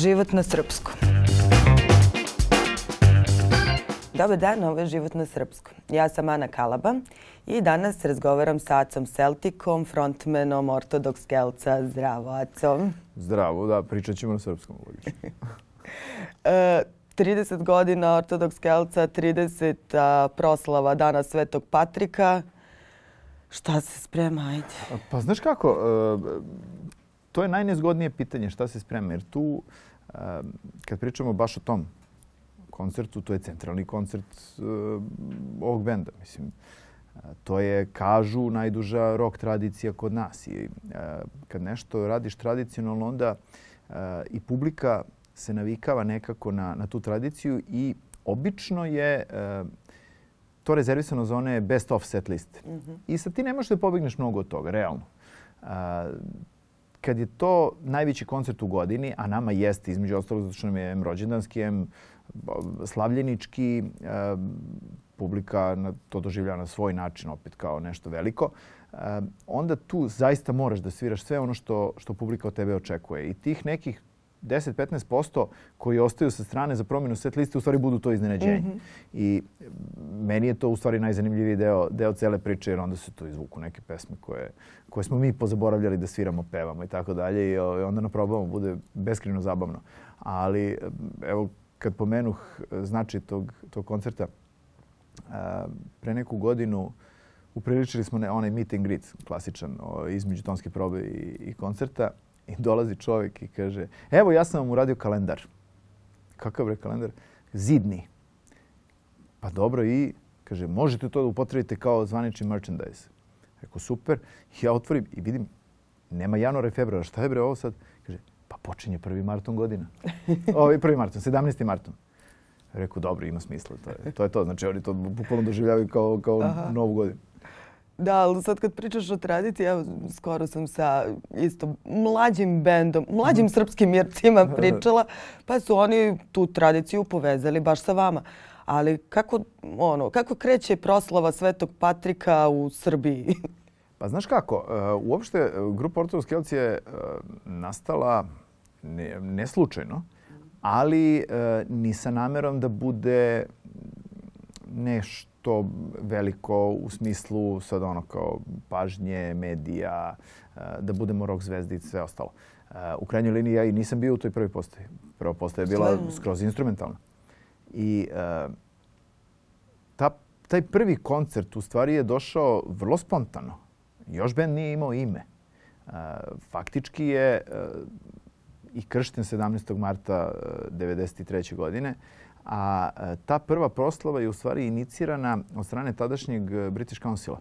Život na srpskom. Dobar dan, ovo je Život na srpskom. Ja sam Ana Kalaba i danas razgovaram sa Acom Celtikom, frontmenom Ortodoks Kelca. Zdravo, Aco. Zdravo, da, pričat ćemo na srpskom, logično. E, 30 godina Ortodoks Kelca, 30 a, proslava Dana Svetog Patrika. Šta se sprema, ajde? Pa znaš kako, e, to je najnezgodnije pitanje šta se sprema, jer tu uh, Kad pričamo baš o tom koncertu, to je centralni koncert ovog benda. Mislim, e, to je, kažu, najduža rock tradicija kod nas. I, e, kad nešto radiš tradicionalno, onda e, i publika se navikava nekako na, na tu tradiciju i obično je to rezervisano za one best of set liste. Mm -hmm. I sad ti ne možeš da pobegneš mnogo od toga, realno. A, kad je to najveći koncert u godini, a nama jeste između ostalog zato što nam je M rođendanski, M slavljenički, e, publika to doživlja na svoj način opet kao nešto veliko, e, onda tu zaista moraš da sviraš sve ono što, što publika od tebe očekuje. I tih nekih 10-15% koji ostaju sa strane za promjenu set liste u stvari budu to iznenađenje. Mm -hmm. I meni je to u stvari najzanimljiviji deo, deo cele priče jer onda se to izvuku neke pesme koje, koje smo mi pozaboravljali da sviramo, pevamo i tako dalje i onda naprobamo, bude beskrivno zabavno. Ali evo kad pomenuh znači tog, tog koncerta, a, eh, pre neku godinu upriličili smo ne, onaj meet and greet klasičan o, između tonske probe i, i koncerta I dolazi čovjek i kaže, evo ja sam vam uradio kalendar. Kakav je kalendar? Zidni. Pa dobro i kaže, možete to da upotrebite kao zvanični merchandise. Rekao, super. Ja otvorim i vidim, nema januara i februara. Šta je bre ovo sad? Kaže, pa počinje prvi marton godina. Ovo ovaj prvi marton, 17. marton. Rekao, dobro, ima smisla. To je to. Je to. Znači, oni to bukvalno doživljavaju kao, kao Aha. novu godinu. Da, ali sad kad pričaš o tradiciji, evo, skoro sam sa isto mlađim bendom, mlađim mhm. srpskim mircima pričala, pa su oni tu tradiciju povezali baš sa vama. Ali kako, ono, kako kreće proslava Svetog Patrika u Srbiji? Pa znaš kako, e, uopšte grupa Ortodoks Kelci je e, nastala neslučajno, ne ali e, ni sa namerom da bude nešto to veliko u smislu sad ono kao pažnje, medija, eh, da budemo rock zvezdice i sve ostalo. Eh, u krajnjoj liniji ja i nisam bio u toj prvoj postavi. Prva postava je bila skroz instrumentalna. I eh, ta, taj prvi koncert u stvari je došao vrlo spontano. Još band nije imao ime. Faktički je i kršten 17. marta 1993. godine. A e, ta prva proslava je u stvari inicirana od strane tadašnjeg e, British Councila,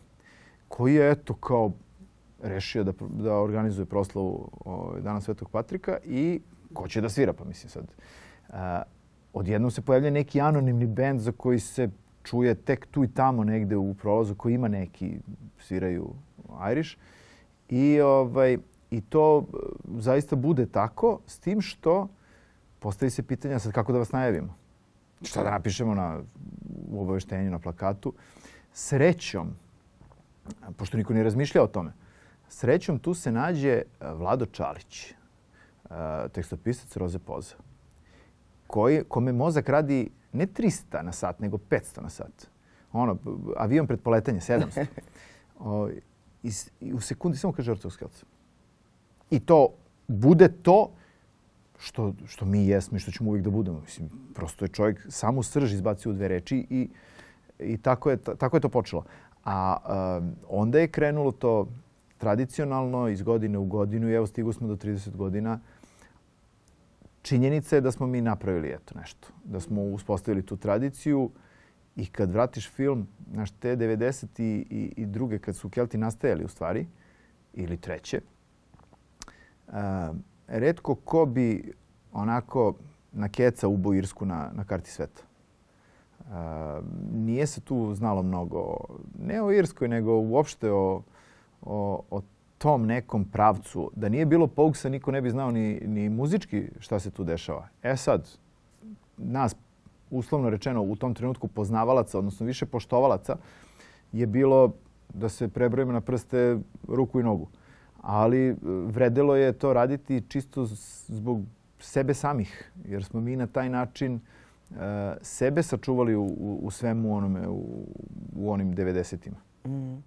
koji je eto kao rešio da, da organizuje proslavu o, ovaj, Dana Svetog Patrika i ko će da svira, pa mislim sad. E, odjednom se pojavlja neki anonimni bend za koji se čuje tek tu i tamo negde u prolazu koji ima neki, sviraju Irish. I, ovaj, I to zaista bude tako, s tim što postavi se pitanja sad kako da vas najavimo šta da napišemo na, u obaveštenju na plakatu, srećom, pošto niko nije razmišljao o tome, srećom tu se nađe eh, Vlado Čalić, eh, tekstopisac Roze Poza, koji, kome mozak radi ne 300 na sat, nego 500 na sat. Ono, avion pred poletanje, 700. o, i, I u sekundi samo kaže Artur Skelca. I to bude to što, što mi jesmo i što ćemo uvijek da budemo. Mislim, prosto je čovjek samo srž izbacio u dve reči i, i tako, je, tako je to počelo. A um, onda je krenulo to tradicionalno iz godine u godinu i evo stigu smo do 30 godina. Činjenica je da smo mi napravili eto nešto, da smo uspostavili tu tradiciju i kad vratiš film, znaš, te 90 i, i, i druge kad su Kelti nastajali u stvari, ili treće, um, redko ko bi onako na keca ubo Irsku na, na karti sveta. Uh, nije se tu znalo mnogo, ne o Irskoj, nego uopšte o, o, o tom nekom pravcu. Da nije bilo pouksa, niko ne bi znao ni, ni muzički šta se tu dešava. E sad, nas, uslovno rečeno, u tom trenutku poznavalaca, odnosno više poštovalaca, je bilo da se prebrojimo na prste ruku i nogu ali e, vredelo je to raditi čisto zbog sebe samih, jer smo mi na taj način e, sebe sačuvali u, u svemu onome, u, u onim 90-ima. Mm.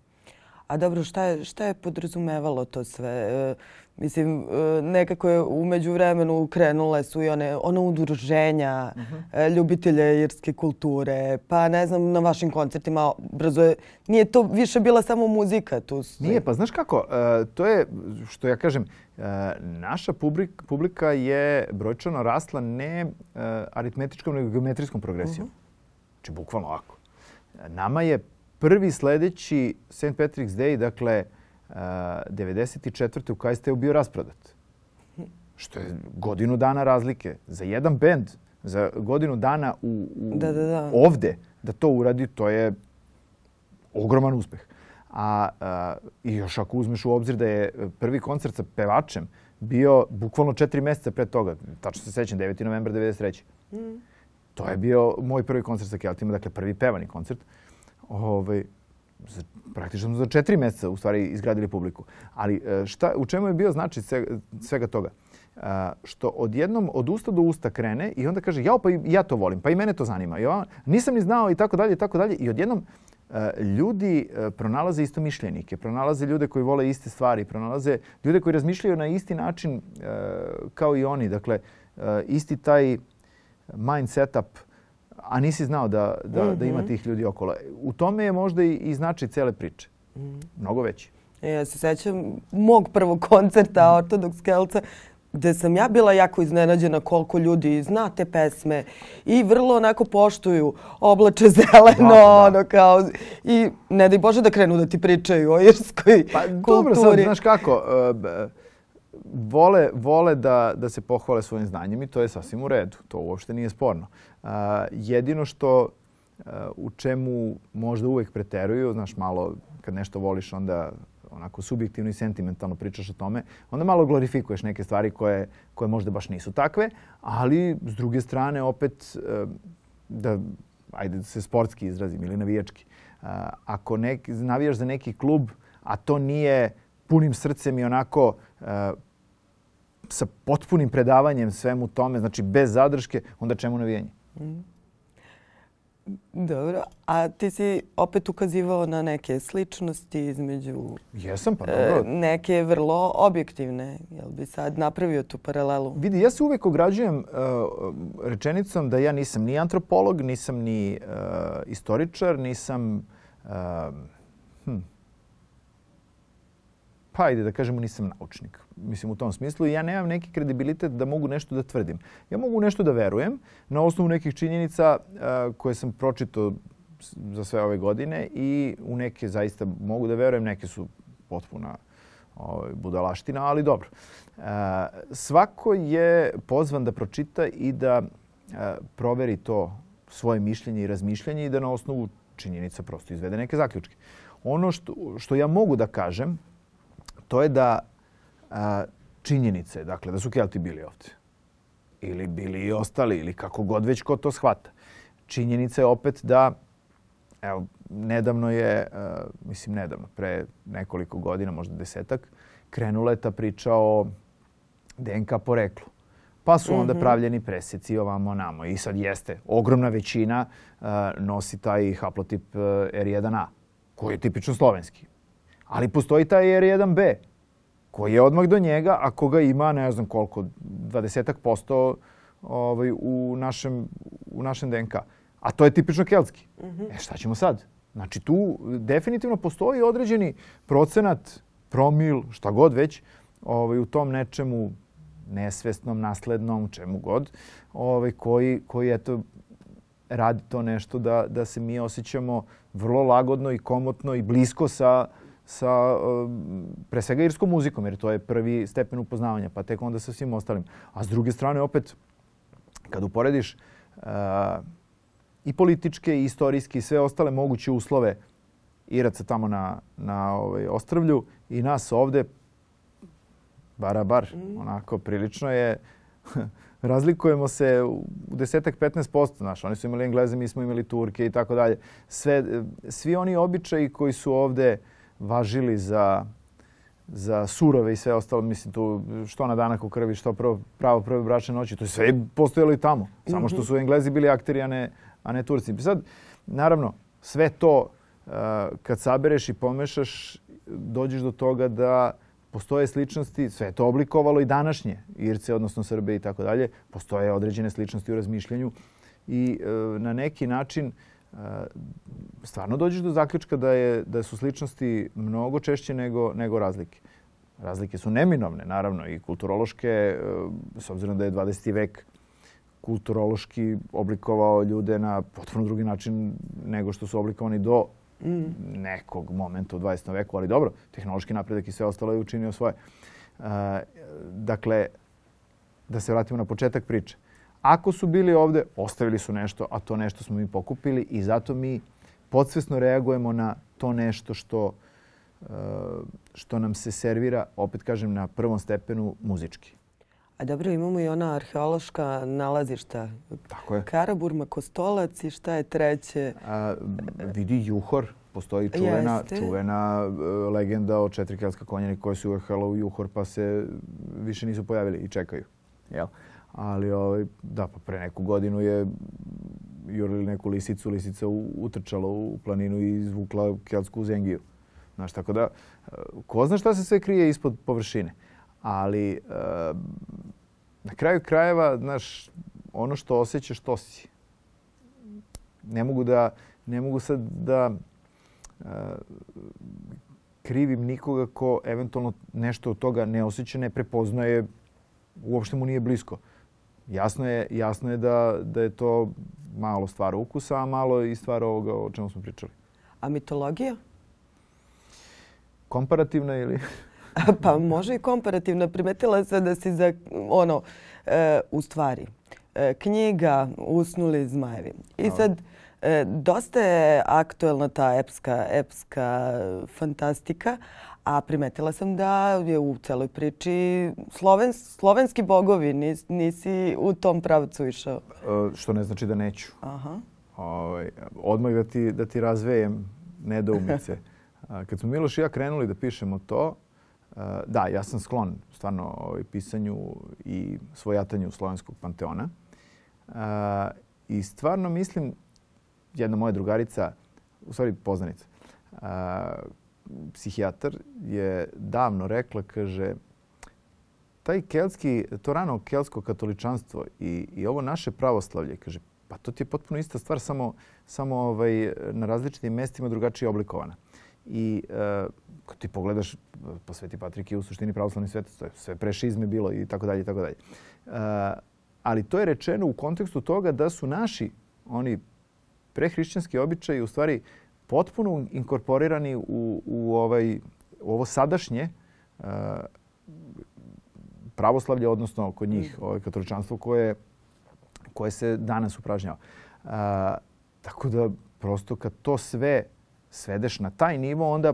A dobro, šta je, šta je podrazumevalo to sve? E, Mislim, e, nekako je umeđu vremenu krenule su i one, ona udruženja uh mhm. -huh. E, ljubitelje irske kulture. Pa ne znam, na vašim koncertima brzo je... Nije to više bila samo muzika. Tu Nije, pa znaš kako, e, to je, što ja kažem, naša publika, je brojčano rasla ne aritmetičkom, nego geometrijskom progresijom. Uh mhm. -huh. Znači, bukvalno ovako. Nama je prvi sledeći St. Patrick's Day, dakle, 94. u kst bio rasprodat. Što je godinu dana razlike. Za jedan bend, za godinu dana u, u da, da, da. ovde, da to uradi, to je ogroman uspeh. A, a, I još ako uzmeš u obzir da je prvi koncert sa pevačem bio bukvalno četiri meseca pre toga, tačno se sećam, 9. novembra 93. Mm. To je bio moj prvi koncert sa Keltima, dakle prvi pevani koncert. Ove, ovaj, za, praktično za četiri meseca u stvari izgradili publiku. Ali e, šta, u čemu je bio znači svega toga? A, e, što odjednom od usta do usta krene i onda kaže ja pa ja to volim, pa i mene to zanima. ja nisam ni znao i tako dalje i tako dalje. I odjednom e, ljudi pronalaze isto mišljenike pronalaze ljude koji vole iste stvari, pronalaze ljude koji razmišljaju na isti način kao i oni. Dakle, isti taj mind setup, a nisi znao da, da, mm -hmm. da ima mhm. tih ljudi okolo. U tome je možda i, i značaj cele priče. Mm -hmm. Mnogo veći. E, ja se sećam mog prvog koncerta mhm. Ortodoks Kelca gde sam ja bila jako iznenađena koliko ljudi zna te pesme i vrlo onako poštuju, oblače zeleno, da, da. ono kao, i ne daj Bože da krenu da ti pričaju o irskoj pa, kulturi. Dobro, sad, znaš kako, uh, vole, vole da, da se pohvale svojim znanjem i to je sasvim u redu. To uopšte nije sporno. A, uh, jedino što a, uh, u čemu možda uvek preteruju, znaš, malo kad nešto voliš onda onako subjektivno i sentimentalno pričaš o tome, onda malo glorifikuješ neke stvari koje, koje možda baš nisu takve, ali s druge strane opet uh, da, ajde da se sportski izrazim ili navijački, ako nek, navijaš za neki klub, a to nije punim srcem i onako uh, E, sa potpunim predavanjem svemu tome, znači bez zadrške, onda čemu navijenje? Mm. Dobro, a ti si opet ukazivao na neke sličnosti između... Jesam, pa e, dobro. Neke vrlo objektivne. Jel bi sad napravio tu paralelu? Vidi, ja se uvek ograđujem uh, rečenicom da ja nisam ni antropolog, nisam ni uh, istoričar, nisam... Uh, hm, pa ajde da kažemo nisam naučnik. Mislim u tom smislu ja nemam neki kredibilitet da mogu nešto da tvrdim. Ja mogu nešto da verujem na osnovu nekih činjenica uh, koje sam pročito za sve ove godine i u neke zaista mogu da verujem, neke su potpuna ovaj, budalaština, ali dobro. Uh, svako je pozvan da pročita i da uh, proveri to svoje mišljenje i razmišljanje i da na osnovu činjenica prosto izvede neke zaključke. Ono što, što ja mogu da kažem to je da a, činjenice, dakle, da su Kelti bili ovde, Ili bili i ostali, ili kako god već ko to shvata. Činjenica je opet da, evo, nedavno je, a, mislim nedavno, pre nekoliko godina, možda desetak, krenula je ta priča o DNK poreklu. Pa su onda mm -hmm. pravljeni preseci ovamo namo. I sad jeste, ogromna većina uh, nosi taj haplotip uh, e, R1A, koji je tipično slovenski. Ali postoji taj R1B koji je odmah do njega, a koga ima ne znam koliko, 20% posto ovaj, u, našem, u našem DNK. A to je tipično keltski. Mm -hmm. E šta ćemo sad? Znači tu definitivno postoji određeni procenat, promil, šta god već, ovaj, u tom nečemu nesvesnom, naslednom, čemu god, ovaj, koji, koji eto, radi to nešto da, da se mi osjećamo vrlo lagodno i komotno i blisko sa uh, sa eh, pre svega irskom muzikom, jer to je prvi stepen upoznavanja, pa tek onda sa svim ostalim. A s druge strane, opet, kad uporediš uh, i političke, i istorijske, i sve ostale moguće uslove Iraca tamo na, na ovaj, ostrvlju i nas ovde, bara bar, mm. onako, prilično je, razlikujemo se u desetak, 15%, znaš, oni su imali Engleze, mi smo imali Turke i tako dalje. Sve, eh, svi oni običaji koji su ovde uh, važili za za surove i sve ostalo, mislim tu što na danak u krvi, što pravo, pravo prve bračne noći, to je sve postojalo i tamo. Samo što mhm. su Englezi bili akteri, a ne, a ne Turci. Sad, naravno, sve to uh, kad sabereš i pomešaš, dođeš do toga da postoje sličnosti, sve je to oblikovalo i današnje, Irce, odnosno Srbe i tako dalje, postoje određene sličnosti u razmišljanju i uh, na neki način stvarno dođeš do zaključka da, je, da su sličnosti mnogo češće nego, nego razlike. Razlike su neminovne, naravno, i kulturološke, e, s obzirom da je 20. vek kulturološki oblikovao ljude na potpuno drugi način nego što su oblikovani do mm. nekog momenta u 20. veku, ali dobro, tehnološki napredak i sve ostalo je učinio svoje. E, dakle, da se vratimo na početak priče. Ako su bili ovde, ostavili su nešto, a to nešto smo mi pokupili i zato mi podsvesno reagujemo na to nešto što, e, što nam se servira, opet kažem, na prvom stepenu muzički. A dobro, imamo i ona arheološka nalazišta. Tako je. Karaburma, Kostolac i šta je treće? A, vidi Juhor. Postoji čuvena, Jeste. čuvena e, legenda o četiri kelska konjeni koji su ujehali u Juhor pa se više nisu pojavili i čekaju. Jel? Ali ovaj, da, pa pre neku godinu je jurili neku lisicu, lisica utrčala u planinu i izvukla keltsku zengiju. Znaš, tako da, eh, ko zna šta se sve krije ispod površine. Ali, eh, na kraju krajeva, znaš, ono što osjećaš, to si. Ne mogu da, ne mogu sad da eh, krivim nikoga ko eventualno nešto od toga ne osjeća, ne prepoznaje, uopšte mu nije blisko. Jasno je, jasno je da, da je to malo stvar ukusa, a malo i stvar ovoga o čemu smo pričali. A mitologija? Komparativna ili? pa može i komparativna. Primetila sam da si za ono, e, u stvari, e, knjiga Usnuli zmajevi. I sad, e, dosta je aktuelna ta epska, epska fantastika, A primetila sam da je u celoj priči sloven, slovenski bogovi, nis, nisi u tom pravcu išao. E, što ne znači da neću. Aha. Ovaj, odmah da ti, da ti razvejem nedoumice. Kad smo Miloš i ja krenuli da pišemo to, e, da, ja sam sklon stvarno ovaj, pisanju i svojatanju slovenskog panteona. E, I stvarno mislim, jedna moja drugarica, u stvari poznanica, e, psihijatar je davno rekla, kaže, taj keltski, to rano keltsko katoličanstvo i, i ovo naše pravoslavlje, kaže, pa to ti je potpuno ista stvar, samo, samo ovaj, na različitim mestima drugačije oblikovana. I e, kad ti pogledaš, po Sveti Patrik je u suštini pravoslavni svet, to je sve pre šizme bilo i tako dalje i tako dalje. Eh, ali to je rečeno u kontekstu toga da su naši, oni prehrišćanski običaji, u stvari potpuno inkorporirani u, u ovaj, u ovo sadašnje eh, pravoslavlje, odnosno kod njih mm. ovaj, katoličanstvo koje, koje se danas upražnjava. Uh, tako da prosto kad to sve svedeš na taj nivo, onda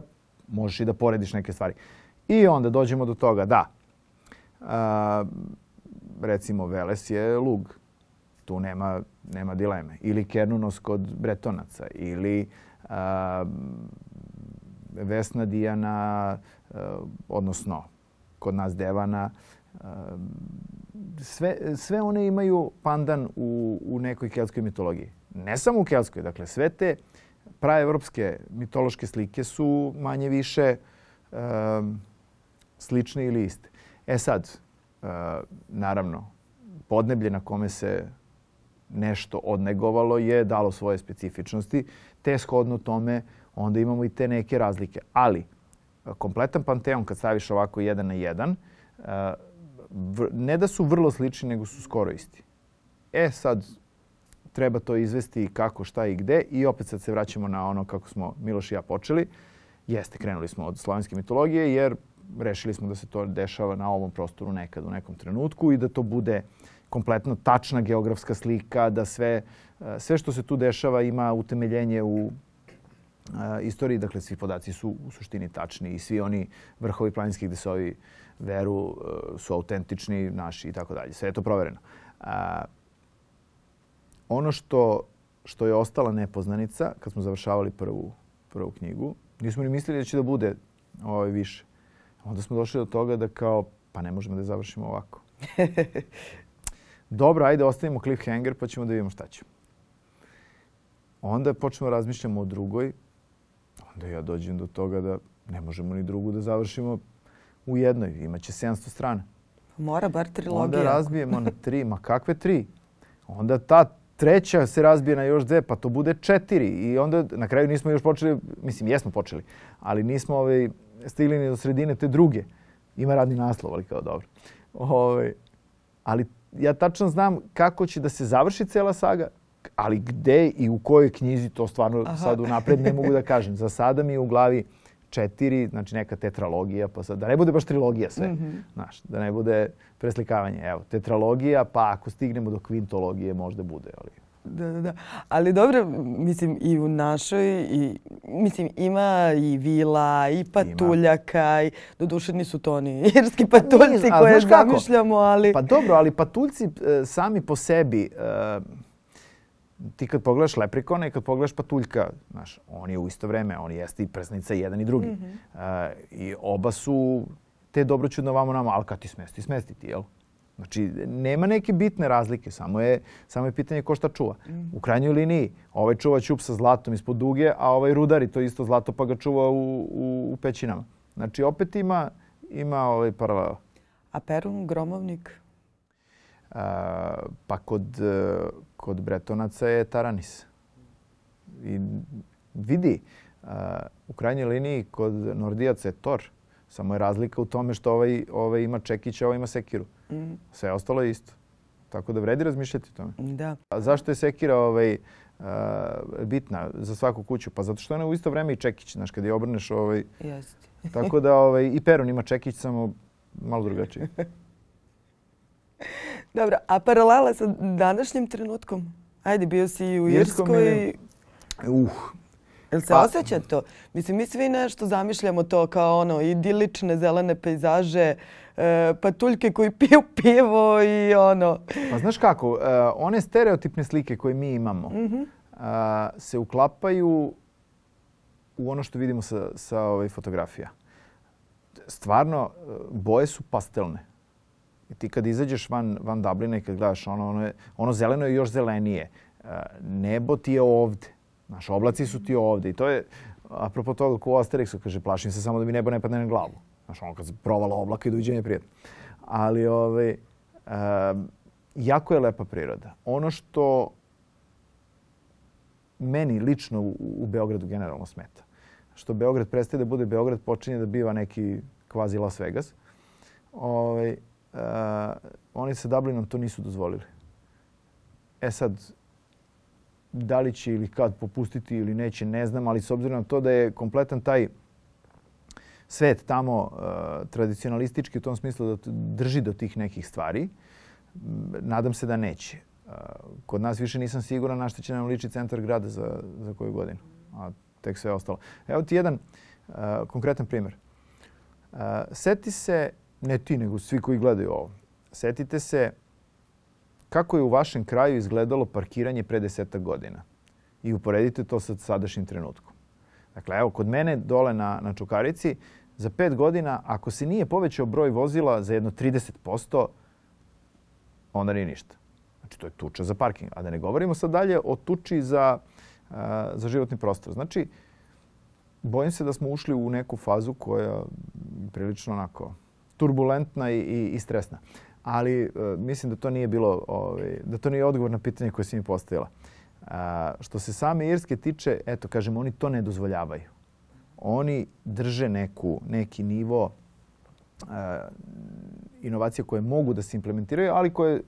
možeš i da porediš neke stvari. I onda dođemo do toga da, a, eh, recimo Veles je lug. Tu nema, nema dileme. Ili Kernunos kod Bretonaca. Ili Vesna Dijana, odnosno kod nas Devana, sve, sve one imaju pandan u, u nekoj keltskoj mitologiji. Ne samo u keltskoj, dakle sve te praevropske mitološke slike su manje više um, slične ili iste. E sad, uh, naravno, podneblje na kome se nešto odnegovalo je, dalo svoje specifičnosti, te shodno tome onda imamo i te neke razlike. Ali, kompletan panteon kad staviš ovako jedan na jedan, eh, ne da su vrlo slični, nego su skoro isti. E sad, treba to izvesti kako, šta i gde i opet sad se vraćamo na ono kako smo Miloš i ja počeli. Jeste, krenuli smo od slavenske mitologije jer rešili smo da se to dešava na ovom prostoru nekad u nekom trenutku i da to bude uh, kompletno tačna geografska slika, da sve, e, sve što se tu dešava ima utemeljenje u e, istoriji. Dakle, svi podaci su u suštini tačni i svi oni vrhovi planinskih gde se ovi veru e, su autentični, naši i tako dalje. Sve je to provereno. Ono što, što je ostala nepoznanica, kad smo završavali prvu, prvu knjigu, nismo ni mislili da će da bude ovaj, više. Onda smo došli do toga da kao, pa ne možemo da završimo ovako. dobro, ajde ostavimo cliffhanger pa ćemo da vidimo šta ćemo. Onda počnemo da razmišljamo o drugoj, onda ja dođem do toga da ne možemo ni drugu da završimo u jednoj, imaće 700 strana. Mora bar trilogija. Onda razbijemo na tri, ma kakve tri? Onda ta treća se razbije na još dve, pa to bude četiri. I onda na kraju nismo još počeli, mislim jesmo počeli, ali nismo ovaj, stigli ni do sredine te druge. Ima radni naslov, ali kao dobro. Ove, ovaj, ali ja tačno znam kako će da se završi cela saga, ali gde i u kojoj knjizi to stvarno Aha. sad unapred ne mogu da kažem. Za sada mi je u glavi četiri, znači neka tetralogija, pa sad da ne bude baš trilogija sve, mm -hmm. znaš, da ne bude preslikavanje. Evo, tetralogija, pa ako stignemo do kvintologije možda bude, ali Da, da, da, Ali dobro, mislim i u našoj, i, mislim ima i vila, i patuljaka, i, doduše nisu to oni irski patuljci koje zamišljamo, ali... Pa dobro, ali patuljci e, sami po sebi, e, ti kad pogledaš leprikona i kad pogledaš patuljka, znaš, on je u isto vreme, on jeste i i jedan i drugi. Mm -hmm. e, I oba su te dobroćudno vamo nama, ali kad ti smesti, smesti ti, jel? Znači, nema neke bitne razlike, samo je, samo je pitanje ko šta čuva. Mm. U krajnjoj liniji, ovaj čuva ćup sa zlatom ispod duge, a ovaj rudari to isto zlato pa ga čuva u, u, u pećinama. Znači, opet ima, ima ovaj paralel. A Perun, gromovnik? A, pa kod, kod Bretonaca je Taranis. I vidi, a, u krajnjoj liniji kod Nordijaca je Thor. Samo je razlika u tome što ovaj, ovaj ima čekića, ovaj ima sekiru. Mm. Sve ostalo je isto. Tako da vredi razmišljati o tome. Da. A zašto je sekira ovaj, Uh, bitna za svaku kuću? Pa zato što ona u isto vreme i čekić, znaš, kad je obrneš ovaj... Jeste. tako da ovaj, i Perun ima čekić, samo malo drugačije. Dobro, a paralela sa današnjim trenutkom? Ajde, bio si i u Irskoj. Irskoj je... Uh, Jel se pa, osjeća to? Mislim, mi svi nešto zamišljamo to kao ono idilične zelene pejzaže, e, patuljke koji piju pivo i ono... Pa znaš kako, e, one stereotipne slike koje mi imamo e, mm -hmm. a, se uklapaju u ono što vidimo sa, sa ovaj fotografija. Stvarno, e, boje su pastelne. I ti kad izađeš van, van Dublina i kad gledaš ono, ono, je, ono zeleno je još zelenije. E, nebo ti je ovde Znaš, oblaci su ti ovde i to je, apropo toga ko u Asterixu, kaže, plašim se samo da mi nebo ne padne na glavu. Znaš, ono kad se provala oblaka i doviđenje prijatno. Ali, ovaj, um, jako je lepa priroda. Ono što meni lično u, u Beogradu generalno smeta, što Beograd prestaje da bude Beograd, počinje da biva neki kvazi Las Vegas. Ovaj, uh, oni sa Dublinom to nisu dozvolili. E sad, da li će ili kad popustiti ili neće, ne znam, ali s obzirom na to da je kompletan taj svet tamo uh, tradicionalistički u tom smislu da drži do tih nekih stvari, nadam se da neće. Uh, kod nas više nisam siguran na što će nam ličiti centar grada za, za koju godinu, a tek sve ostalo. Evo ti jedan uh, konkretan primer. Uh, seti se, ne ti nego svi koji gledaju ovo, setite se Kako je u vašem kraju izgledalo parkiranje pre deseta godina? I uporedite to sa sadašnjim trenutkom. Dakle, evo, kod mene dole na, na Čukarici, za pet godina, ako se nije povećao broj vozila za jedno 30%, onda nije ništa. Znači, to je tuča za parking. A da ne govorimo sad dalje o tuči za, za životni prostor. Znači, bojim se da smo ušli u neku fazu koja je prilično onako turbulentna i, i, i stresna ali e, mislim da to nije bilo, ovaj, da to nije odgovor na pitanje koje si mi postavila. Uh, što se same Irske tiče, eto, kažem, oni to ne dozvoljavaju. Oni drže neku, neki nivo uh, e, inovacija koje mogu da se implementiraju, ali koje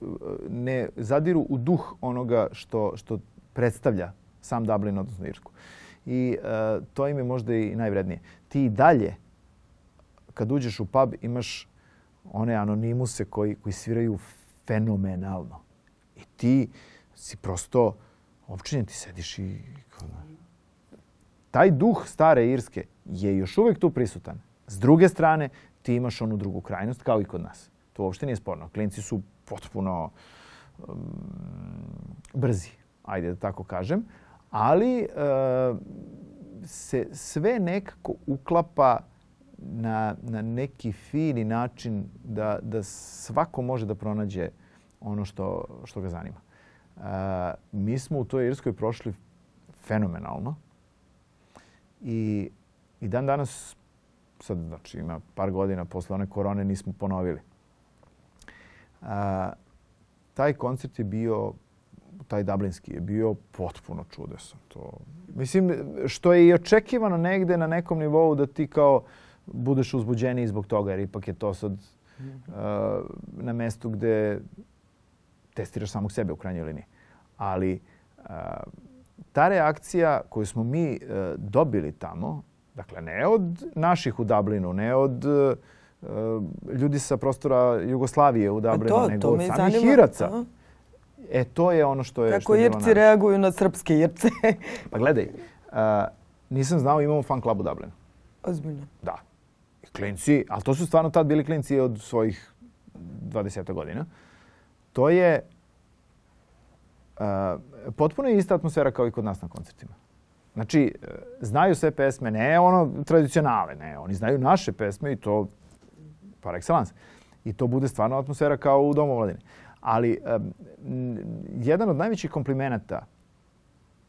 ne zadiru u duh onoga što, što predstavlja sam Dublin, odnosno Irsku. I a, to im je možda i najvrednije. Ti dalje, kad uđeš u pub, imaš one anonimuse koji, koji sviraju fenomenalno. I ti si prosto općenjen, ti sediš i... Taj duh stare Irske je još uvek tu prisutan. S druge strane, ti imaš onu drugu krajnost kao i kod nas. To uopšte nije sporno. Klinci su potpuno um, brzi, ajde da tako kažem. Ali uh, se sve nekako uklapa na, na neki fini način da, da svako može da pronađe ono što, što ga zanima. Uh, mi smo u toj Irskoj prošli fenomenalno i, i dan danas, sad znači ima par godina posle one korone, nismo ponovili. Uh, taj koncert je bio taj dublinski je bio potpuno čudesan. To, mislim, što je i očekivano negde na nekom nivou da ti kao budeš uzbuđeniji zbog toga, jer ipak je to sad uh, na mestu gde testiraš samog sebe u krajnjoj liniji. Ali uh, ta reakcija koju smo mi uh, dobili tamo, dakle ne od naših u Dublinu, ne od uh, uh ljudi sa prostora Jugoslavije u Dublinu, to, nego to od samih zanima. Iraca. Aha. E, to je ono što je... Kako što je Irci reaguju na srpske Irce? pa gledaj, uh, nisam znao imamo fan klub u Dublinu. Ozbiljno? Da klinci, ali to su stvarno tad bili klinci od svojih 20 godina, to je uh, potpuno ista atmosfera kao i kod nas na koncertima. Znači, eh, znaju sve pesme, ne ono tradicionale, ne, oni znaju naše pesme i to par excellence. I to bude stvarno atmosfera kao u Domu vladine. Ali um, jedan od najvećih komplimenata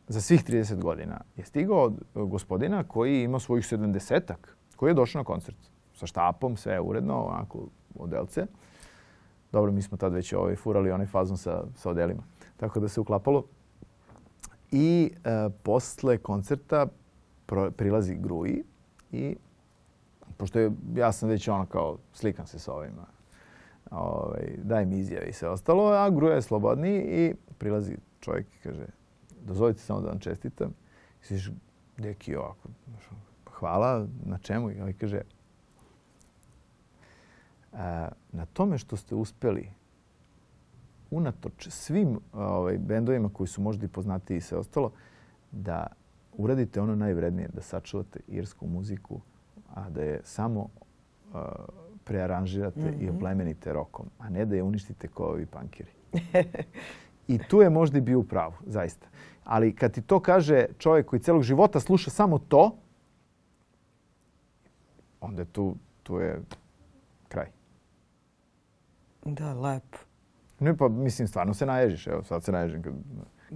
za svih 30 godina je stigao od gospodina koji ima svojih 70-ak, koji je došao na koncert sa štapom, sve uredno, onako, modelce. Dobro, mi smo tad već ovaj, furali onaj fazon sa, sa odelima. Tako da se uklapalo. I e, posle koncerta pro, prilazi Gruji i pošto je, ja sam već ono kao slikam se sa ovima, ovaj, daj mi izjave i sve ostalo, a Gruja je slobodni i prilazi čovjek i kaže, dozvolite samo da vam čestitam. I sviš, deki ovako, hvala, na čemu? I ovaj kaže, na tome što ste uspeli unatoč svim ovaj, bendovima koji su možda i poznati i sve ostalo, da uradite ono najvrednije, da sačuvate irsku muziku, a da je samo uh, prearanžirate mm -hmm. i mhm. oplemenite rokom, a ne da je uništite kao ovi pankeri. I tu je možda i bio u pravu, zaista. Ali kad ti to kaže čovjek koji celog života sluša samo to, onda tu, tu je Da, lepo. Ne, pa mislim, stvarno se naježiš. Evo, sad se naježim kad,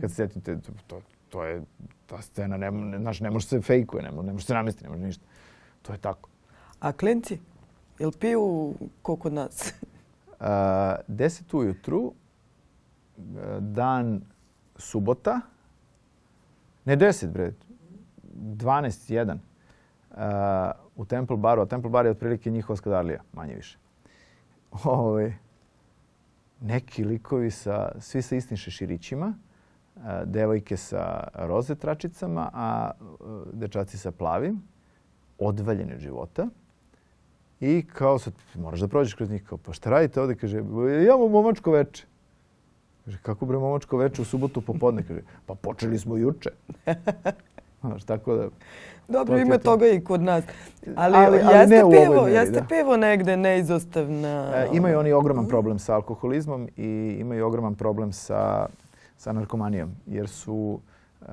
kad se sjetite, to, to je, ta scena, ne, ne, znaš, ne može se fejkuje, ne, ne može se namestiti, ne može ništa. To je tako. A klinci, jel piju ko nas? A, 10 ujutru, e, dan subota, ne 10 bre, 12, 1, uh, u Temple baru, a Temple bar je otprilike njihova skadarlija, manje više. Ove, ovaj, neki likovi sa, svi sa istim šeširićima, e, devojke sa roze tračicama, a e, dečaci sa plavim, odvaljeni od života. I kao sad, moraš da prođeš kroz njih, kao, pa šta radite ovde? Kaže, ja mu momačko veče. Kaže, kako bre momačko veče u subotu popodne? Kaže, pa počeli smo juče. Znaš, tako da... Dobro, to ima to. toga i kod nas. Ali, ali, ali jeste, ne u pivo, mjeri, jeste da. pivo negde neizostavna... E, imaju oni ogroman mhm. problem sa alkoholizmom i imaju ogroman problem sa, sa narkomanijom, jer su uh,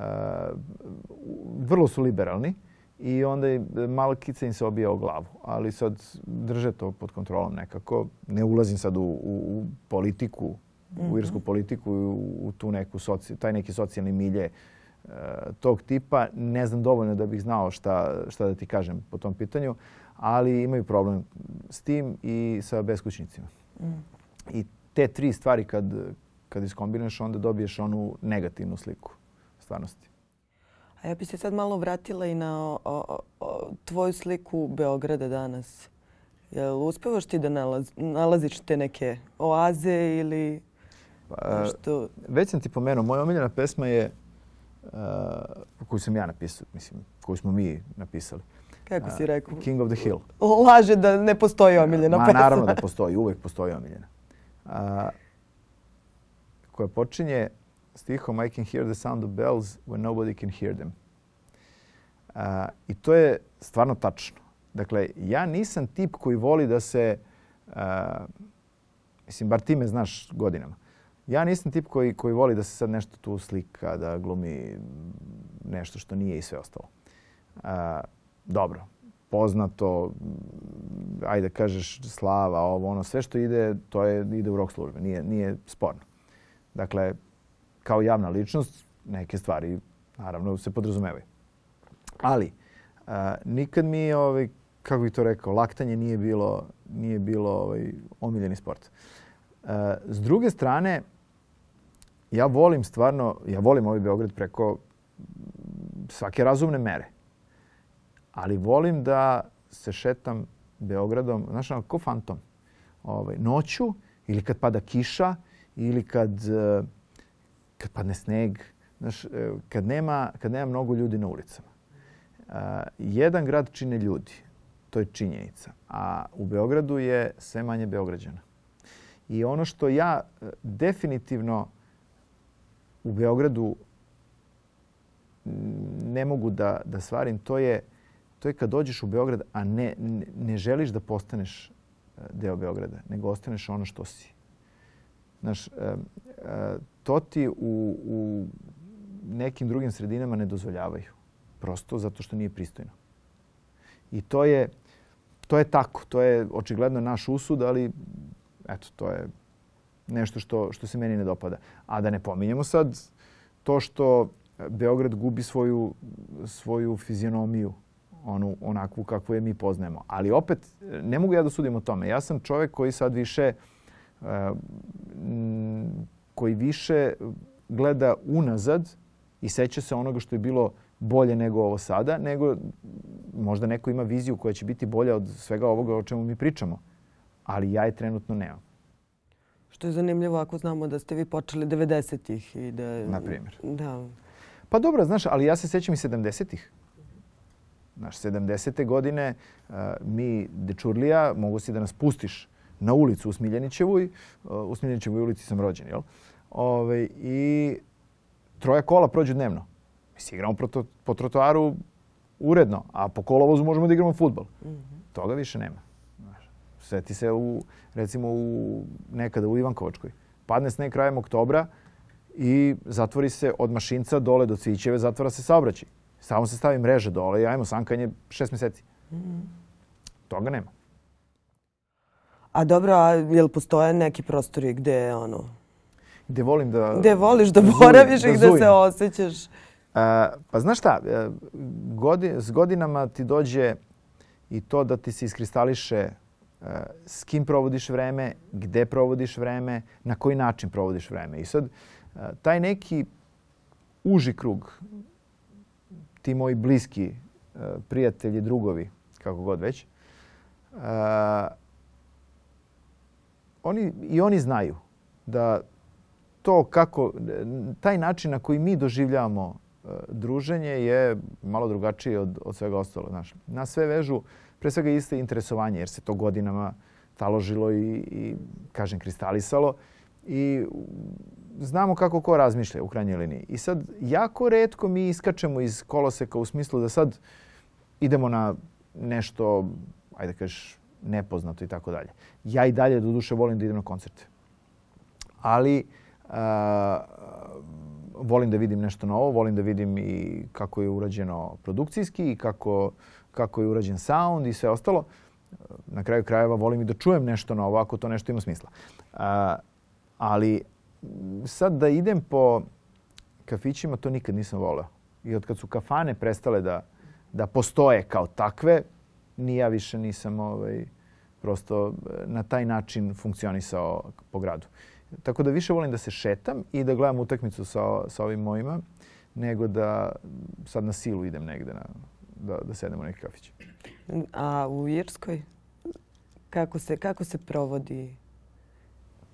vrlo su liberalni i onda malkica im se obija o glavu. Ali sad drže to pod kontrolom nekako. Ne ulazim sad u, u, u politiku, u irsku mhm. politiku, u, u tu neku soci, taj neki socijalni milje E, tog tipa. Ne znam dovoljno da bih znao šta, šta da ti kažem po tom pitanju, ali imaju problem s tim i sa beskućnicima. Mm. I te tri stvari kad, kad iskombinuješ, onda dobiješ onu negativnu sliku stvarnosti. A ja bih se sad malo vratila i na o, o, o, tvoju sliku Beograda danas. Je Jel uspevaš ti da nalaz, nalaziš te neke oaze ili pa, što... Već sam ti pomenuo, moja omiljena pesma je koju sam ja napisao, mislim, koju smo mi napisali. Kako si rekao? King of the Hill. Laže da ne postoji omiljena Ma, Naravno da postoji, uvek postoji omiljena. Uh, koja počinje stihom I can hear the sound of bells when nobody can hear them. Uh, I to je stvarno tačno. Dakle, ja nisam tip koji voli da se, uh, mislim, bar ti me znaš godinama, Ja nisam tip koji, koji voli da se sad nešto tu slika, da glumi nešto što nije i sve ostalo. A, dobro, poznato, ajde kažeš slava, ovo, ono, sve što ide, to je, ide u rok službe, nije, nije sporno. Dakle, kao javna ličnost, neke stvari naravno se podrazumevaju. Ali, a, nikad mi, ovaj, kako bih to rekao, laktanje nije bilo, nije bilo ovaj, omiljeni sport. A, s druge strane, ja volim stvarno, ja volim ovaj Beograd preko svake razumne mere. Ali volim da se šetam Beogradom, znaš, ono, ko fantom. Ovaj, noću ili kad pada kiša ili kad, e, kad padne sneg, znaš, e, kad nema, kad nema mnogo ljudi na ulicama. Uh, jedan grad čine ljudi. To je činjenica. A u Beogradu je sve manje Beograđana. I ono što ja definitivno u Beogradu ne mogu da, da svarim, to je, to je kad dođeš u Beograd, a ne, ne želiš da postaneš e, deo Beograda, nego ostaneš ono što si. Znaš, e, e, to ti u, u nekim drugim sredinama ne dozvoljavaju. Prosto zato što nije pristojno. I to je, to je tako. To je očigledno naš usud, ali eto, to je nešto što, što se meni ne dopada. A da ne pominjemo sad to što Beograd gubi svoju, svoju fizionomiju, onu, onakvu kakvu je mi poznajemo. Ali opet, ne mogu ja da sudim o tome. Ja sam čovek koji sad više, eh, koji više gleda unazad i seća se onoga što je bilo bolje nego ovo sada, nego možda neko ima viziju koja će biti bolja od svega ovoga o čemu mi pričamo. Ali ja je trenutno nemam. Što je zanimljivo ako znamo da ste vi počeli 90-ih i da... Na primjer. Da. Pa dobro, znaš, ali ja se sećam i 70-ih. Znaš, 70. godine uh, mi, Dečurlija, mogu si da nas pustiš na ulicu u Smiljanićevoj. Uh, eh, u Smiljanićevoj ulici sam rođen, jel? Ove, ovaj, I troje kola prođu dnevno. Mi se igramo proto, po trotoaru uredno, a po kolovozu možemo da igramo futbol. Mm -hmm. Toga više nema. Seti se u, recimo u, nekada u Ivankovačkoj. Padne sneg krajem oktobra i zatvori se od Mašinca dole do Cvićeve, zatvora se saobraćaj. Samo se stavi mreže dole i ajmo sankanje šest meseci. Mm. Toga nema. A dobro, a jel postoje neki prostori gde je ono... Gde volim da... Gde voliš da, boraviš da i gde se osjećaš. A, pa znaš šta, e, godi, s godinama ti dođe i to da ti se iskristališe s kim provodiš vreme, gde provodiš vreme, na koji način provodiš vreme. I sad, eh, taj neki uži krug, ti moji bliski eh, prijatelji, drugovi, kako god već, eh, oni, i oni znaju da to kako, taj način na koji mi doživljavamo druženje je malo drugačije od, od svega ostalo. Znaš. Na sve vežu, pre svega iste interesovanje, jer se to godinama taložilo i, i kažem, kristalisalo. I znamo kako ko razmišlja u krajnjoj liniji. I sad, jako redko mi iskačemo iz koloseka u smislu da sad idemo na nešto, ajde da kažeš, nepoznato i tako dalje. Ja i dalje, do duše, volim da idem na koncerte. Ali, uh, volim da vidim nešto novo, volim da vidim i kako je urađeno produkcijski i kako, kako je urađen sound i sve ostalo. Na kraju krajeva volim i da čujem nešto novo ako to nešto ima smisla. A, ali sad da idem po kafićima, to nikad nisam voleo. I od kad su kafane prestale da, da postoje kao takve, ni ja više nisam ovaj, prosto na taj način funkcionisao po gradu. Uh, Tako da više volim da se šetam i da gledam utakmicu sa, sa ovim mojima nego da sad na silu idem negde na, da, da sedem u neki kafić. A u Irskoj? Kako se, kako se provodi?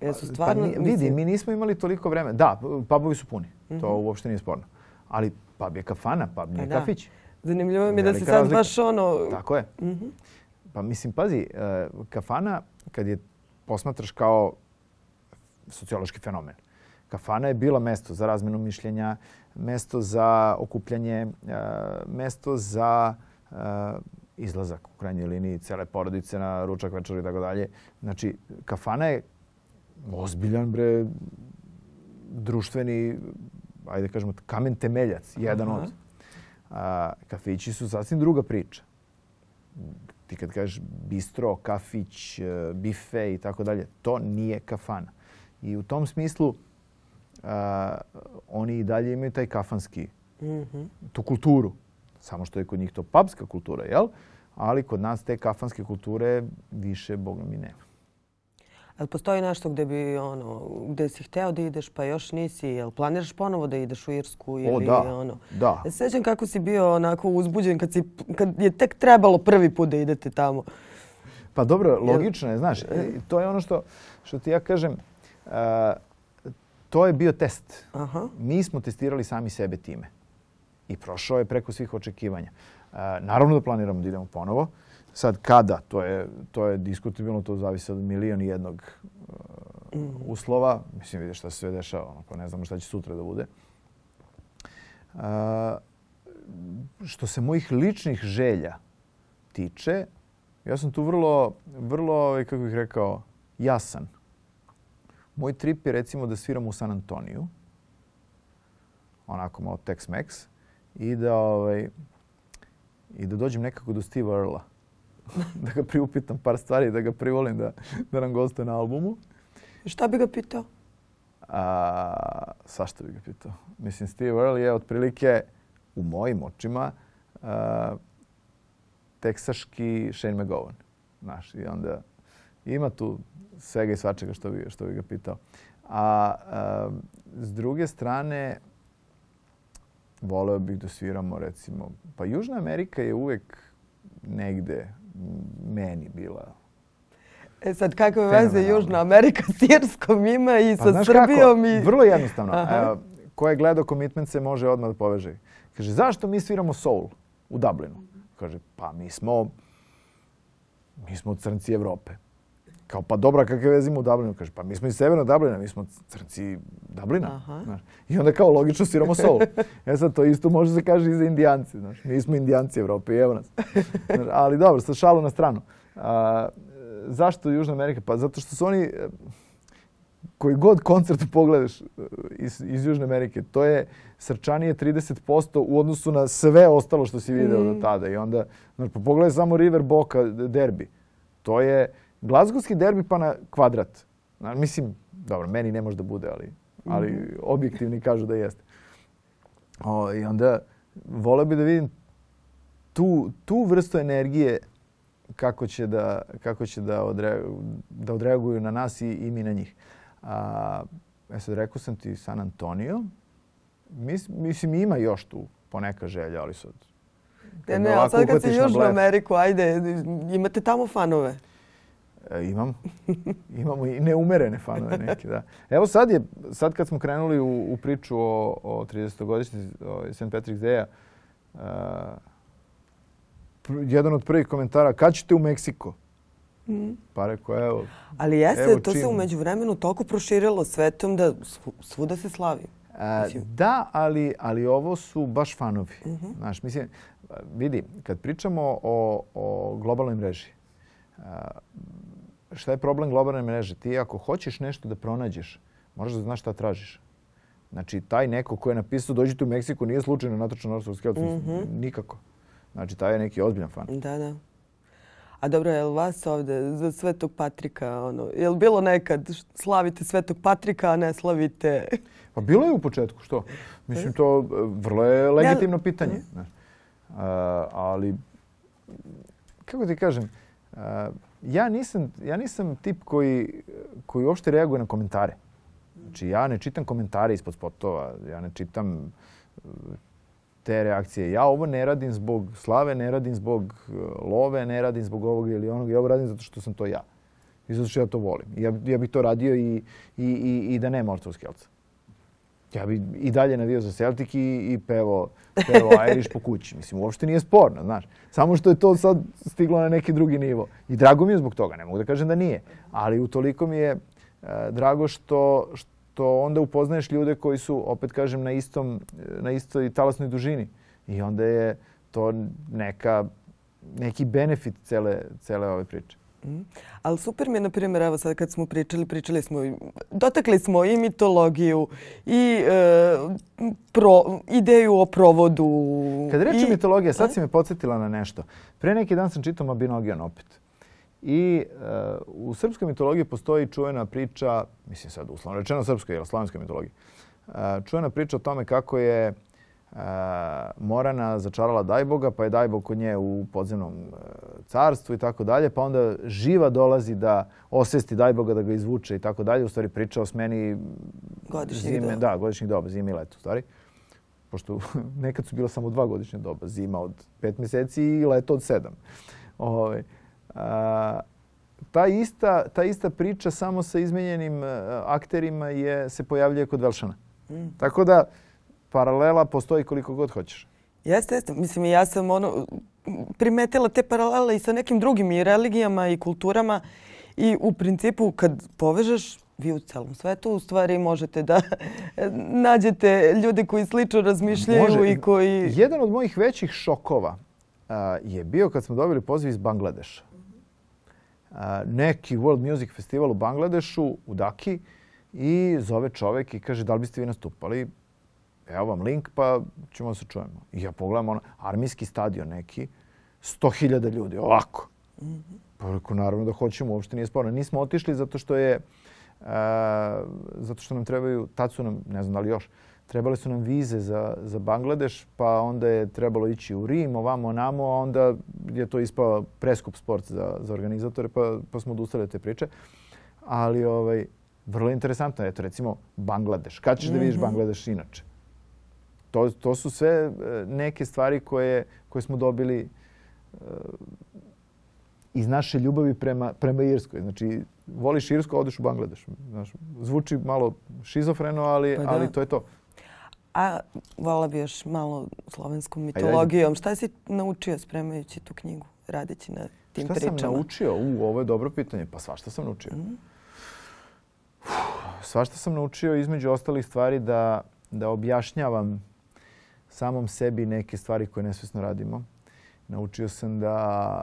su pa, pa, stvarno... Pa, ni, vidi, mi nismo imali toliko vremena. Da, pubovi su puni. Mm -hmm. To mhm. uopšte nije sporno. Ali pub je kafana, pub nije pa, da. kafić. Zanimljivo mi je da se sad razlika. baš ono... Tako je. Mm -hmm. Pa mislim, pazi, eh, kafana kad je posmatraš kao sociološki fenomen. Kafana je bila mesto za razmenu mišljenja, mesto za okupljanje, e, mesto za e, izlazak u krajnjoj liniji cele porodice na ručak, večer i tako dalje. Znači, kafana je ozbiljan bre društveni, ajde da kažemo, kamen temeljac, jedan Aha. od. A, kafići su sasvim druga priča. Ti kad kažeš bistro, kafić, e, bife i tako dalje, to nije kafana. I u tom smislu a, oni i dalje imaju taj kafanski, mm -hmm. tu kulturu. Samo što je kod njih to papska kultura, jel? Ali kod nas te kafanske kulture više, boga mi, nema. Jel postoji nešto gde bi ono, gde si hteo da ideš pa još nisi? Jel planiraš ponovo da ideš u Irsku ili o, da. ono? Da. Ja e, sećam kako si bio onako uzbuđen kad, si, kad je tek trebalo prvi put da idete tamo. Pa dobro, logično je, znaš, e. to je ono što, što ti ja kažem, to je bio test. Aha. Mi smo testirali sami sebe time. I prošao je preko svih očekivanja. Naravno da planiramo da idemo ponovo. Sad kada, to je, to je diskutibilno, to zavisi od milion jednog uh, uslova. Mislim, vidiš šta se sve dešava, onako, pa ne znamo šta će sutra da bude. Uh, što se mojih ličnih želja tiče, ja sam tu vrlo, vrlo kako bih rekao, jasan. Moj trip je recimo da sviram u San Antoniju, onako malo Tex-Mex, i da, ovaj, i da dođem nekako do Steve Earla. da ga priupitam par stvari, da ga privolim da, da nam goste na albumu. Šta bi ga pitao? A, sašta bi ga pitao? Mislim, Steve Earle je otprilike u mojim očima a, teksaški Shane McGowan. Znaš, i onda Ima tu svega i svačega što bi, što bi ga pitao. A, a s druge strane, voleo bih da sviramo recimo, pa Južna Amerika je uvek negde meni bila E sad, kakve veze Južna Amerika s Irskom ima i pa, sa Srbijom? Kako? I... Vrlo jednostavno. Aha. E, ko je gledao Commitment se može odmah da poveže. Kaže, zašto mi sviramo soul u Dublinu? Kaže, pa mi smo, mi smo crnci Evrope. Kao, pa dobra, kakve veze ima u Dublinu? Kaže, pa mi smo iz severnog Dublina, mi smo crnci Dublina. Znaš. I onda kao, logično, siramo sol. e sad, to isto može se kaže i za indijanci. Znaš. Mi smo indijanci Evrope i evo nas. Znaš, ali dobro, sa šalu na stranu. A, zašto Južna Amerika? Pa zato što su oni, koji god koncert pogledaš e, iz, iz Južne Amerike, to je srčanije 30% u odnosu na sve ostalo što si video mm. do tada. I onda, znaš, pa pogledaj samo River Boca derbi. To je Glazgovski derbi pa na kvadrat. Na, Mislim, dobro, meni ne može da bude, ali, ali mhm. objektivni kažu da jeste. O, I onda voleo bi da vidim tu, tu vrstu energije kako će da, kako će da, odreaguju, da odreaguju na nas i, i mi na njih. A, e sad, rekao sam ti San Antonio. Mis, mislim, ima još tu poneka želja, ali sad... Kad ne, ne, a sad kad si Južnu Ameriku, ajde, imate tamo fanove. E, imam. Imamo i neumerene fanove neke, da. Evo sad je, sad kad smo krenuli u, u priču o, o 30-godišnji ovaj, St. Patrick's Day-a, uh, jedan od prvih komentara, kad ćete u Meksiko? Mm. Pa rekao, evo. Ali jeste, evo to čim. se umeđu vremenu toliko proširilo svetom da svuda se slavi. A, e, da, ali, ali ovo su baš fanovi. Mm -hmm. Znaš, mislim, vidi, kad pričamo o, o globalnoj mreži, šta je problem globalne mreže? Ti ako hoćeš nešto da pronađeš, moraš da znaš šta tražiš. Znači, taj neko ko je napisao dođite u Meksiku nije slučajno na Orson Scott mm -hmm. Nikako. Znači, taj je neki ozbiljan fan. Da, da. A dobro, je li vas ovde, za Svetog Patrika, ono, je li bilo nekad slavite Svetog Patrika, a ne slavite... Pa bilo je u početku, što? Mislim, to e, vrlo je legitimno pitanje. Mhm. Ne, ali, kako ti kažem, ja, nisam, ja nisam tip koji, koji uopšte reaguje na komentare. Znači, ja ne čitam komentare ispod spotova, ja ne čitam e, te reakcije. Ja ovo ne radim zbog slave, ne radim zbog e, love, ne radim zbog ovoga ili onoga. Ja ovo radim zato što sam to ja. I zato što ja to volim. Ja, ja bih to radio i, i, i, i da nema ortovskelca. Ja bi i dalje navio za Celtic i, i pevo, pevo Irish po kući. Mislim, uopšte nije sporno, znaš. Samo što je to sad stiglo na neki drugi nivo. I drago mi je zbog toga, ne mogu da kažem da nije. Ali utoliko mi je uh, drago što, što onda upoznaješ ljude koji su, opet kažem, na, istom, na istoj talasnoj dužini. I onda je to neka, neki benefit cele, cele ove priče. Mm. Ali super mi je, na primjer, evo sad kad smo pričali, pričali smo, dotakli smo i mitologiju i e, pro, ideju o provodu. Kad reče i... mitologija, sad si me podsjetila na nešto. Pre neki dan sam čitao Mabinogion opet. I e, u srpskoj mitologiji postoji čuvena priča, mislim sad uslovno rečeno srpskoj, jer slavenskoj mitologiji, e, čuvena priča o tome kako je E, Morana začarala Dajboga, pa je Dajbog kod nje u podzemnom e, carstvu i tako dalje, pa onda živa dolazi da osvesti Dajboga, da ga izvuče i tako dalje. U stvari priča o smeni godišnjeg zime, doba. Da, godišnjeg doba, zime i leto u stvari. Pošto nekad su bila samo dva godišnja doba, zima od pet meseci i leto od sedam. Ove, ovaj, a, ta, ista, ta ista priča samo sa izmenjenim e, akterima je, se pojavljuje kod Velšana. Mm. Tako da, paralela postoji koliko god hoćeš. Jeste, jeste. Mislim, ja sam ono, primetila te paralele i sa nekim drugim i religijama i kulturama i u principu kad povežeš vi u celom svetu u stvari možete da nađete ljude koji slično razmišljaju Može. i koji... Jedan od mojih većih šokova a, je bio kad smo dobili poziv iz Bangladeša. A, neki World Music Festival u Bangladešu, u Daki, i zove čovek i kaže da li biste vi nastupali? evo vam link pa ćemo da se čujemo. I ja pogledam ono, armijski stadion neki, 100.000 ljudi, ovako. Mm Pa rekao, naravno da hoćemo, uopšte nije sporno. Nismo otišli zato što je, uh, zato što nam trebaju, tad su nam, ne znam da li još, trebale su nam vize za, za Bangladeš, pa onda je trebalo ići u Rim, ovamo, namo, a onda je to ispao preskup sport za, za organizatore, pa, pa smo odustali od te priče. Ali ovaj, vrlo interesantno je to, recimo, Bangladeš. Kad ćeš mm -hmm. da vidiš mhm. Bangladeš inače? to, to su sve e, neke stvari koje, koje smo dobili e, iz naše ljubavi prema, prema Irskoj. Znači, voliš Irsku, odeš u Bangladeš. Znaš, zvuči malo šizofreno, ali, pa da. ali to je to. A vola bi još malo slovenskom mitologijom. Ajde. Šta si naučio spremajući tu knjigu, radeći na tim šta pričama? Šta sam naučio? U, ovo je dobro pitanje. Pa svašta sam naučio. Mm. Uf, svašta sam naučio između ostalih stvari da, da objašnjavam samom sebi neke stvari koje nesvesno radimo. Naučio sam da a,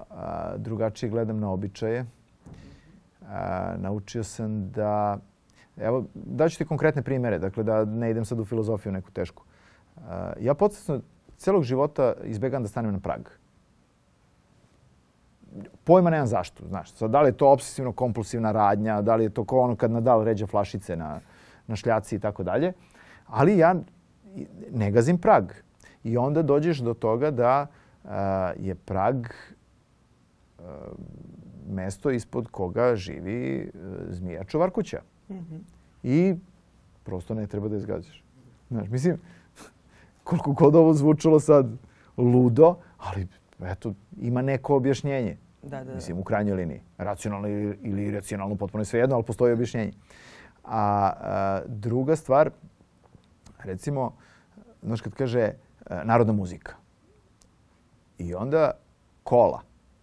drugačije gledam na običaje. A, naučio sam da... Evo, daću ti konkretne primere, dakle da ne idem sad u filozofiju neku tešku. A, ja podsjetno celog života izbegam da stanem na prag. Pojma nemam zašto, znaš. Sad, da li je to obsesivno-kompulsivna radnja, da li je to ko ono kad Nadal ređa flašice na, na šljaci i tako dalje. Ali ja ne gazim prag. I onda dođeš do toga da a, je prag a, mesto ispod koga živi a, e, zmija čuvarkuća. Mm -hmm. I prosto ne treba da je Znaš, mislim, koliko god ovo zvučalo sad ludo, ali eto, ima neko objašnjenje. Da, da, da. Mislim, u krajnjoj liniji. Racionalno ili iracionalno, potpuno je svejedno, ali postoji objašnjenje. A, a druga stvar, Recimo, znaš kad kaže e, narodna muzika i onda kola.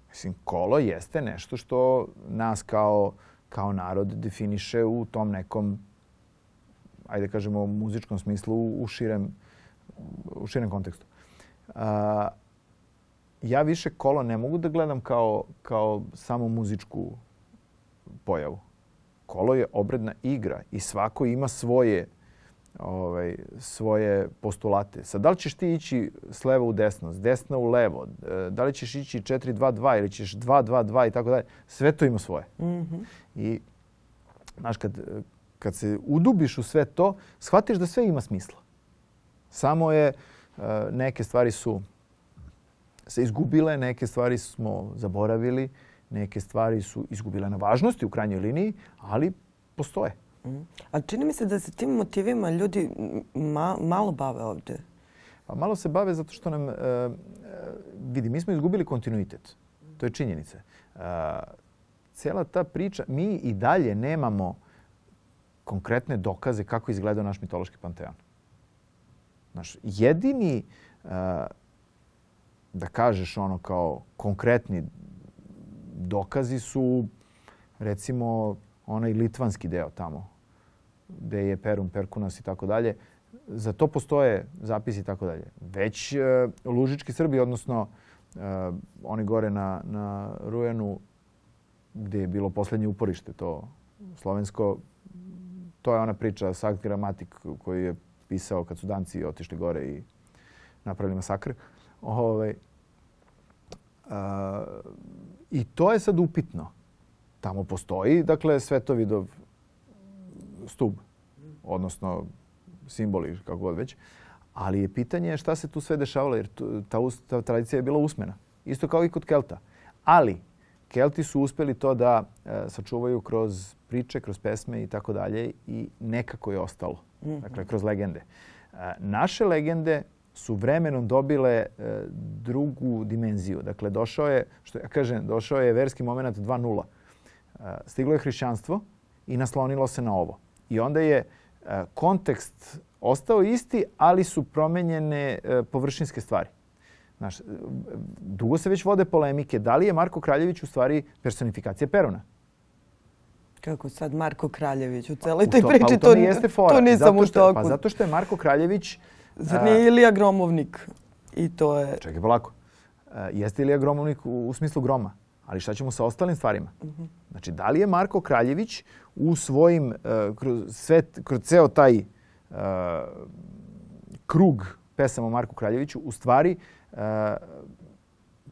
Mislim, kolo jeste nešto što nas kao, kao narod definiše u tom nekom, ajde da kažemo, muzičkom smislu u širem, u širem kontekstu. A, ja više kolo ne mogu da gledam kao, kao samo muzičku pojavu. Kolo je obredna igra i svako ima svoje ovaj, svoje postulate. Sad, da li ćeš ti ići s leva u desno, s desna u levo, e, da li ćeš ići 4-2-2 ili ćeš 2-2-2 i tako dalje, sve to ima svoje. Mm -hmm. I, znaš, kad, kad se udubiš u sve to, shvatiš da sve ima smisla. Samo je, e, neke stvari su se izgubile, neke stvari smo zaboravili, neke stvari su izgubile na važnosti u krajnjoj liniji, ali postoje. Mm-hmm. A čini mi se da se tim motivima ljudi ma, malo bave ovde. Pa malo se bave zato što nam, e, e, vidi, mi smo izgubili kontinuitet. To je činjenica. E, cela ta priča, mi i dalje nemamo konkretne dokaze kako izgleda naš mitološki panteon. Naš jedini, e, da kažeš ono kao konkretni dokazi su recimo onaj litvanski deo tamo gde je Perun, Perkunas i tako dalje, za to postoje zapisi i tako dalje. Već e, Lužički Srbi, odnosno e, oni gore na, na Rujanu, gde je bilo poslednje uporište, to slovensko, to je ona priča Sakt Gramatik koji je pisao kad su danci otišli gore i napravili masakr. Ove, ovaj, a, I to je sad upitno. Tamo postoji, dakle, Svetovidov stub, odnosno simboli, kako god već. Ali je pitanje šta se tu sve dešavalo, jer ta, ta tradicija je bila usmena. Isto kao i kod Kelta. Ali Kelti su uspeli to da e, sačuvaju kroz priče, kroz pesme i tako dalje i nekako je ostalo. Mhm. Dakle, kroz legende. E, naše legende su vremenom dobile e, drugu dimenziju. Dakle, došao je, što ja kažem, došao je verski moment 2.0. E, stiglo je hrišćanstvo i naslonilo se na ovo. I onda je e, kontekst ostao isti, ali su promenjene e, površinske stvari. Znaš, e, dugo se već vode polemike. Da li je Marko Kraljević u stvari personifikacija Perona? Kako sad Marko Kraljević u celoj toj priči? Pa to, jeste fora. To nisam u toku. Pa zato što je Marko Kraljević... Zar nije Ilija Gromovnik? I to je... Čekaj, polako. Jeste Ilija Gromovnik u, u smislu groma? Ali šta ćemo sa ostalim stvarima? Mm -hmm. Znači, da li je Marko Kraljević u svojim, uh, kroz, sve, kroz ceo taj uh, krug pesama o Marku Kraljeviću, u stvari uh,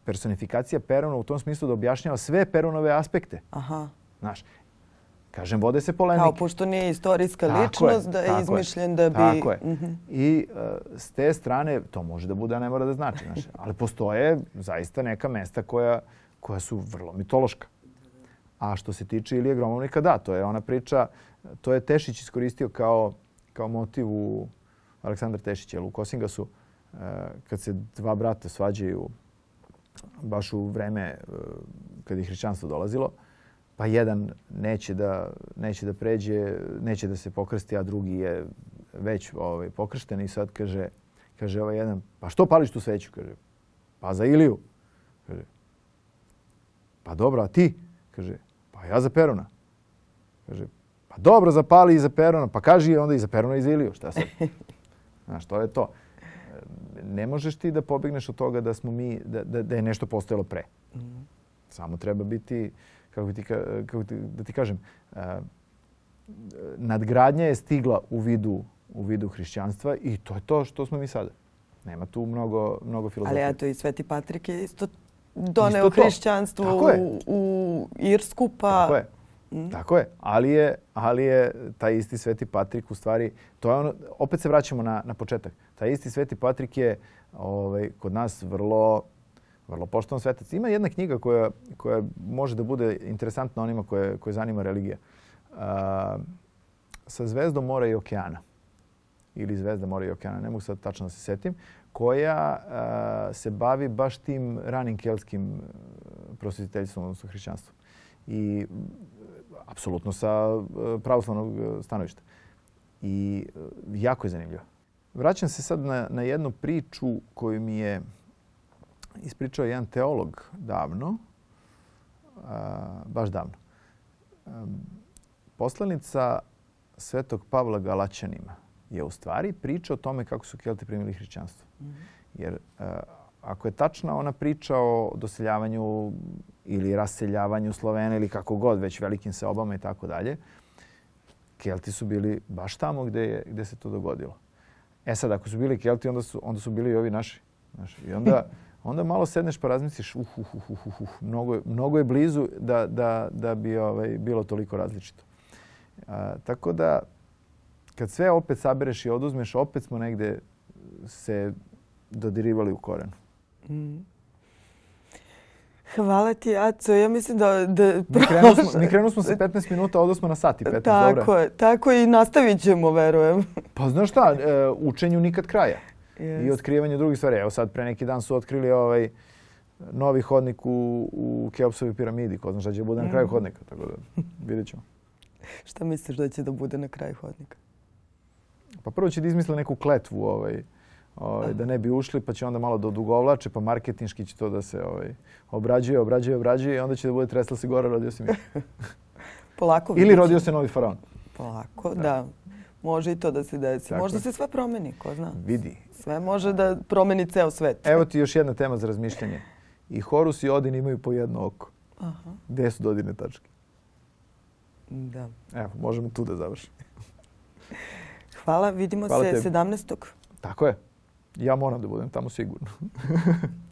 personifikacija Perona u tom smislu da objašnjava sve Peronove aspekte. Aha. Znaš, kažem, vode se polemike. Kao pošto nije istorijska tako ličnost, je, da je izmišljen je, da bi... Tako je. Mm -hmm. I uh, s te strane, to može da bude, a ne mora da znači. Znaš, ali postoje zaista neka mesta koja koja su vrlo mitološka. A što se tiče Ilije Gromovnika, da, to je ona priča, to je Tešić iskoristio kao, kao motiv u Aleksandar Tešić, jer u Kosingasu e, kad se dva brata svađaju baš u vreme e, kad je hrišćanstvo dolazilo, pa jedan neće da, neće da pređe, neće da se pokrsti, a drugi je već ovaj, pokršten i sad kaže, kaže ovaj jedan, pa što pališ tu sveću? Kaže, pa za Iliju. Kaže, Pa dobro, a ti? Kaže, pa ja za Perona. Kaže, pa dobro, zapali i za Perona. Pa kaži onda i za Perona i za Iliju. Šta sad? Znaš, to je to. Ne možeš ti da pobegneš od toga da smo mi, da, da, da je nešto postojalo pre. Mhm. Samo treba biti, kako ti, kako ti, da ti kažem, nadgradnja je stigla u vidu, u vidu hrišćanstva i to je to što smo mi sada. Nema tu mnogo, mnogo filozofije. Ali eto i Sveti Patrik je isto doneo hrišćanstvo u, u Irsku, pa... Tako je. Mm. Tako je. Ali, je. ali je taj isti Sveti Patrik u stvari, to je ono, opet se vraćamo na, na početak. Taj isti Sveti Patrik je ovaj, kod nas vrlo, vrlo poštovan svetac. Ima jedna knjiga koja, koja može da bude interesantna onima koje, koje zanima religija. Uh, sa zvezdom mora i okeana. Ili zvezda mora i okeana, ne mogu sad tačno da se setim koja uh, se bavi baš tim ranim kelskim e, prosvjetiteljstvom, odnosno hrišćanstvom. I apsolutno sa e, pravoslavnog e, stanovišta. I jako je zanimljivo. Vraćam se sad na, na jednu priču koju mi je ispričao jedan teolog davno, a, baš davno. poslanica Svetog Pavla Galaćanima je u stvari priča o tome kako su Kelti primili hrišćanstvo. Jer e, ako je tačna ona priča o doseljavanju ili raseljavanju Slovena ili kako god, već velikim seobama i tako dalje, Kelti su bili baš tamo gde, je, gde se to dogodilo. E sad, ako su bili Kelti, onda su, onda su bili i ovi naši. Znaš, I onda, onda malo sedneš pa razmisliš, uh, uh, uh, uh, uh, uh mnogo, mnogo je blizu da, da, da bi ovaj, bilo toliko različito. A, tako da, kad sve opet sabereš i oduzmeš, opet smo negde se dodirivali u korenu. Mm. Hvala ti, Aco. Ja mislim da... da mi, krenu smo, mi krenu smo sa 15 minuta, ovdje smo na sat i 15, tako dobro? Je, tako i nastavit ćemo, verujem. Pa znaš šta, e, učenju nikad kraja. Yes. I otkrivanje drugih stvari. Evo sad, pre neki dan su otkrili ovaj novi hodnik u, u Keopsovi piramidi. Ko zna šta će da bude na kraju mm. hodnika, tako da vidjet ćemo. šta misliš da će da bude na kraju hodnika? Pa prvo će da izmisle neku kletvu ovaj, ovaj, da ne bi ušli, pa će onda malo da odugovlače, pa marketinški će to da se ovaj, obrađuje, obrađuje, obrađuje i onda će da bude tresla se gora, rodio se mi. Polako Ili rodio se novi faraon. Polako, da. da. Može i to da se desi. Tako. Možda se sve promeni, ko zna. Vidi. Sve može da promeni ceo svet. Evo ti još jedna tema za razmišljanje. I Horus i Odin imaju po jedno oko. Aha. Gde su dodirne tačke? Da. Evo, možemo tu da završimo. Hvala, vidimo Hvala se tebi. 17. Tako je. ja moram da budem tamo sigurno.